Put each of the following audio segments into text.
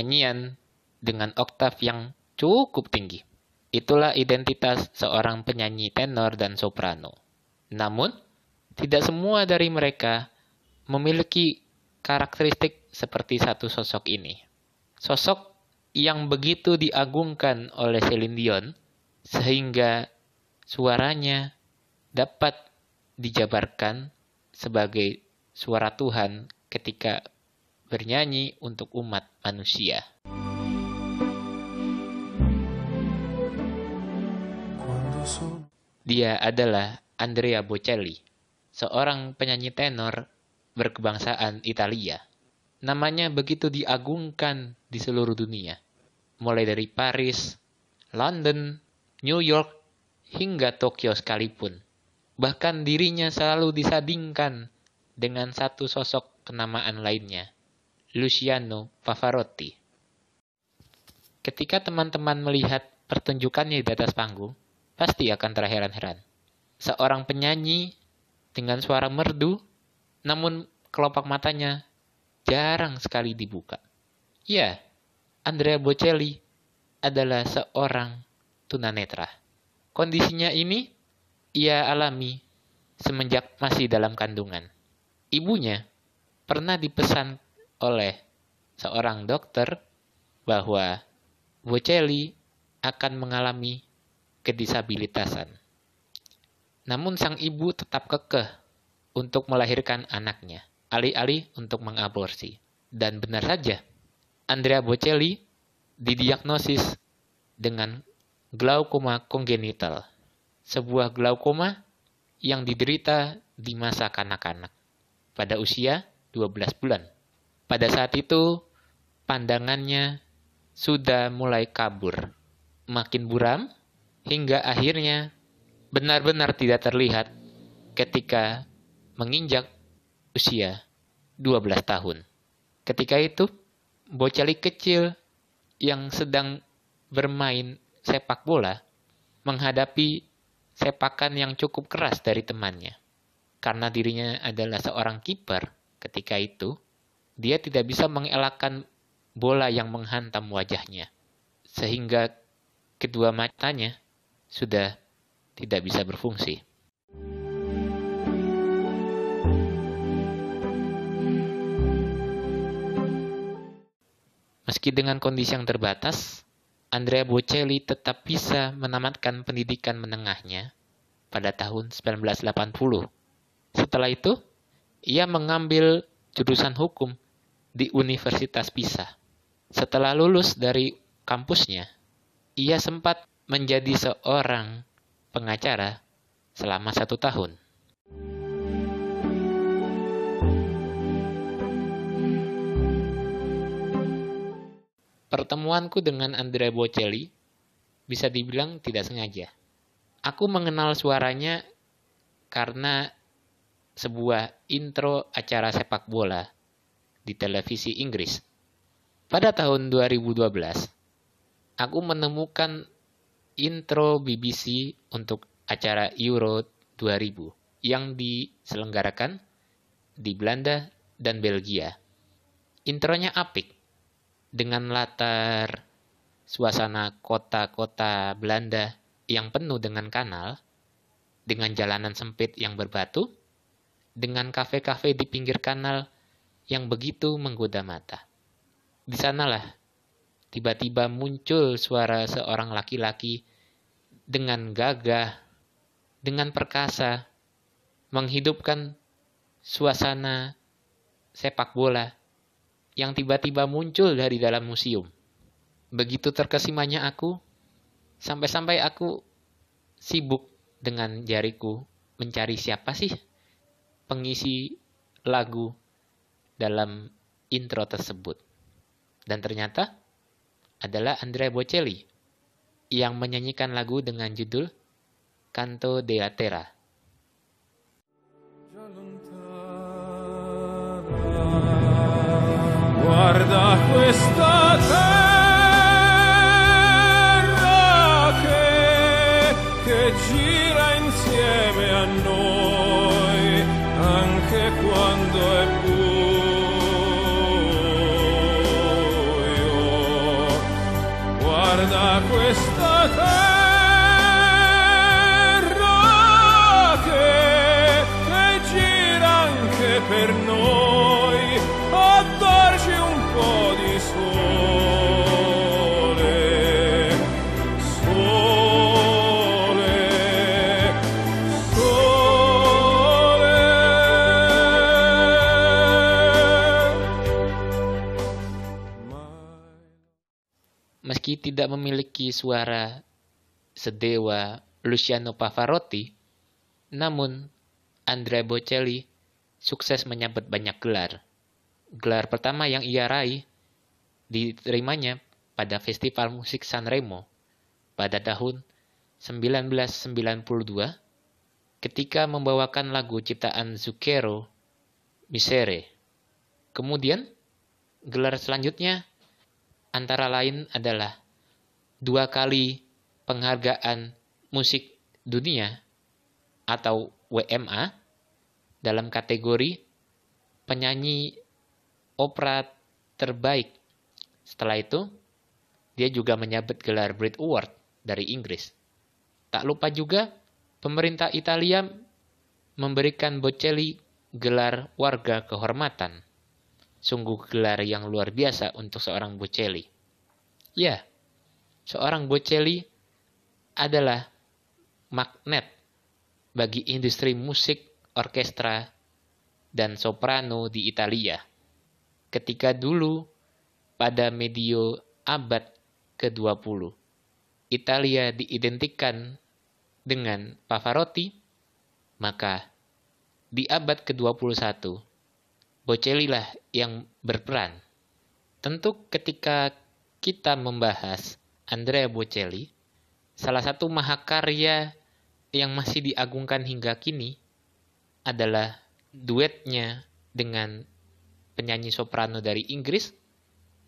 nyanyian dengan oktav yang cukup tinggi. Itulah identitas seorang penyanyi tenor dan soprano. Namun, tidak semua dari mereka memiliki karakteristik seperti satu sosok ini. Sosok yang begitu diagungkan oleh Celine Dion sehingga suaranya dapat dijabarkan sebagai suara Tuhan ketika bernyanyi untuk umat manusia. Dia adalah Andrea Bocelli, seorang penyanyi tenor berkebangsaan Italia. Namanya begitu diagungkan di seluruh dunia, mulai dari Paris, London, New York, hingga Tokyo sekalipun. Bahkan dirinya selalu disandingkan dengan satu sosok kenamaan lainnya, Luciano Pavarotti. Ketika teman-teman melihat pertunjukannya di atas panggung, pasti akan terheran-heran. Seorang penyanyi dengan suara merdu, namun kelopak matanya jarang sekali dibuka. Ya, Andrea Bocelli adalah seorang tunanetra. Kondisinya ini ia alami semenjak masih dalam kandungan. Ibunya pernah dipesan oleh seorang dokter bahwa Bocelli akan mengalami kedisabilitasan. Namun sang ibu tetap kekeh untuk melahirkan anaknya, alih-alih untuk mengaborsi. Dan benar saja, Andrea Bocelli didiagnosis dengan glaukoma kongenital, sebuah glaukoma yang diderita di masa kanak-kanak pada usia 12 bulan. Pada saat itu, pandangannya sudah mulai kabur, makin buram, hingga akhirnya benar-benar tidak terlihat ketika menginjak usia 12 tahun. Ketika itu, bocah kecil yang sedang bermain sepak bola menghadapi sepakan yang cukup keras dari temannya. Karena dirinya adalah seorang kiper ketika itu, dia tidak bisa mengelakkan bola yang menghantam wajahnya. Sehingga kedua matanya sudah tidak bisa berfungsi. Meski dengan kondisi yang terbatas, Andrea Bocelli tetap bisa menamatkan pendidikan menengahnya pada tahun 1980. Setelah itu, ia mengambil jurusan hukum di Universitas Pisa. Setelah lulus dari kampusnya, ia sempat menjadi seorang pengacara selama satu tahun. Pertemuanku dengan Andrea Bocelli bisa dibilang tidak sengaja. Aku mengenal suaranya karena sebuah intro acara sepak bola di televisi Inggris. Pada tahun 2012, aku menemukan intro BBC untuk acara Euro 2000 yang diselenggarakan di Belanda dan Belgia. Intronya apik dengan latar suasana kota-kota Belanda yang penuh dengan kanal, dengan jalanan sempit yang berbatu, dengan kafe-kafe di pinggir kanal yang begitu menggoda mata. Di sanalah tiba-tiba muncul suara seorang laki-laki dengan gagah, dengan perkasa, menghidupkan suasana sepak bola yang tiba-tiba muncul dari dalam museum. Begitu terkesimanya aku, sampai-sampai aku sibuk dengan jariku mencari siapa sih pengisi lagu dalam intro tersebut. Dan ternyata adalah Andrea Bocelli yang menyanyikan lagu dengan judul Canto de Atera. Guarda tidak memiliki suara sedewa Luciano Pavarotti, namun Andrea Bocelli sukses menyabet banyak gelar. Gelar pertama yang ia raih diterimanya pada Festival Musik Sanremo pada tahun 1992 ketika membawakan lagu ciptaan Zucchero, Misere. Kemudian, gelar selanjutnya antara lain adalah dua kali penghargaan musik dunia atau WMA dalam kategori penyanyi opera terbaik. Setelah itu, dia juga menyabet gelar Brit Award dari Inggris. Tak lupa juga, pemerintah Italia memberikan Bocelli gelar warga kehormatan. Sungguh gelar yang luar biasa untuk seorang Bocelli. Ya, seorang Bocelli adalah magnet bagi industri musik, orkestra, dan soprano di Italia. Ketika dulu pada medio abad ke-20, Italia diidentikan dengan Pavarotti, maka di abad ke-21, Bocelli lah yang berperan. Tentu ketika kita membahas Andrea Bocelli, Salah satu mahakarya yang masih diagungkan hingga kini adalah duetnya dengan penyanyi soprano dari Inggris,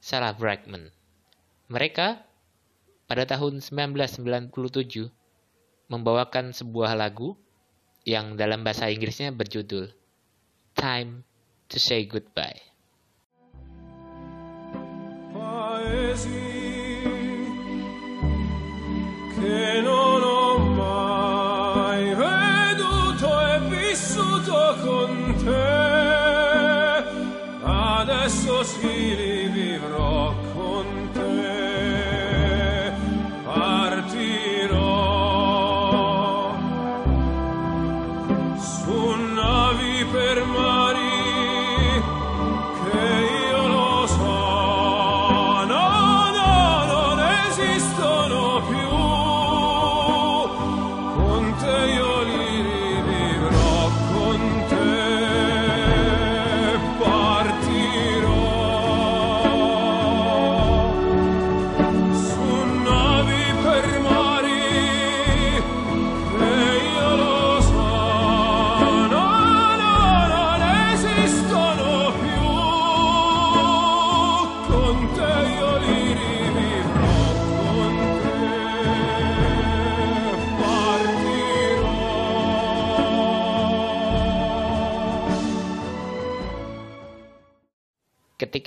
Sarah Brightman. Mereka pada tahun 1997 membawakan sebuah lagu yang dalam bahasa Inggrisnya berjudul Time to Say Goodbye.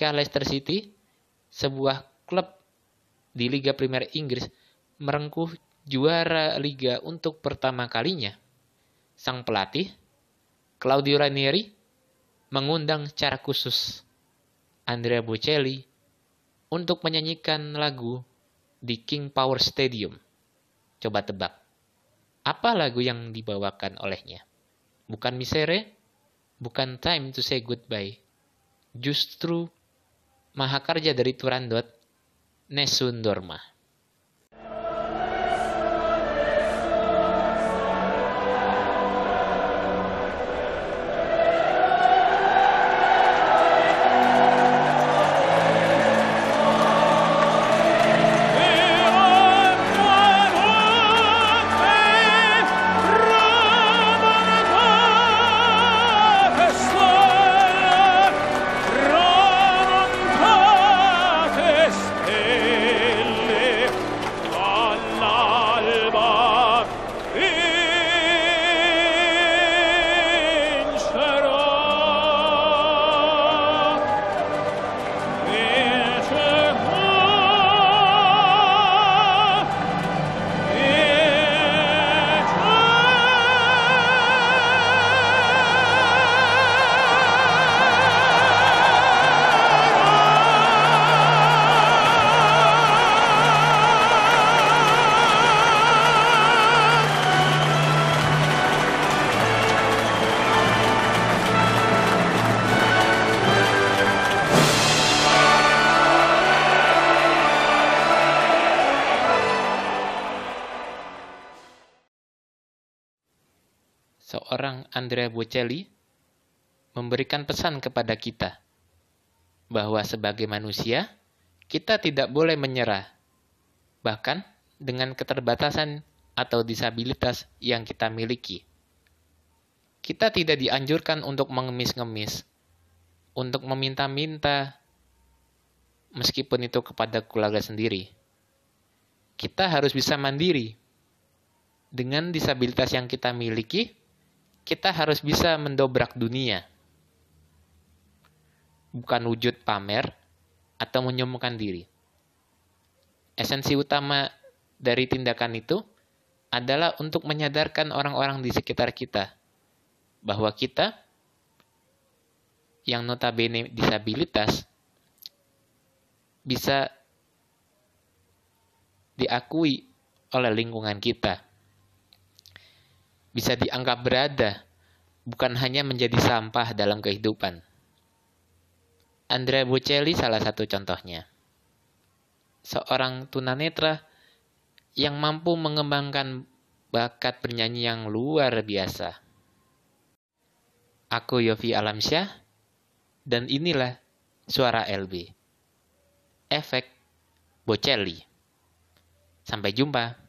Ketika Leicester City, sebuah klub di Liga Premier Inggris, merengkuh juara Liga untuk pertama kalinya. Sang pelatih, Claudio Ranieri, mengundang secara khusus Andrea Bocelli untuk menyanyikan lagu di King Power Stadium. Coba tebak, apa lagu yang dibawakan olehnya? Bukan Misere, bukan Time to Say Goodbye. Justru Mahakarja dari Turandot, Nesun seorang Andrea Bocelli, memberikan pesan kepada kita bahwa sebagai manusia, kita tidak boleh menyerah. Bahkan dengan keterbatasan atau disabilitas yang kita miliki. Kita tidak dianjurkan untuk mengemis-ngemis, untuk meminta-minta, meskipun itu kepada keluarga sendiri. Kita harus bisa mandiri. Dengan disabilitas yang kita miliki, kita harus bisa mendobrak dunia. Bukan wujud pamer atau menyombongkan diri. Esensi utama dari tindakan itu adalah untuk menyadarkan orang-orang di sekitar kita bahwa kita yang notabene disabilitas bisa diakui oleh lingkungan kita bisa dianggap berada, bukan hanya menjadi sampah dalam kehidupan. Andrea Bocelli salah satu contohnya. Seorang tunanetra yang mampu mengembangkan bakat bernyanyi yang luar biasa. Aku Yofi Alamsyah, dan inilah suara LB. Efek Bocelli. Sampai jumpa.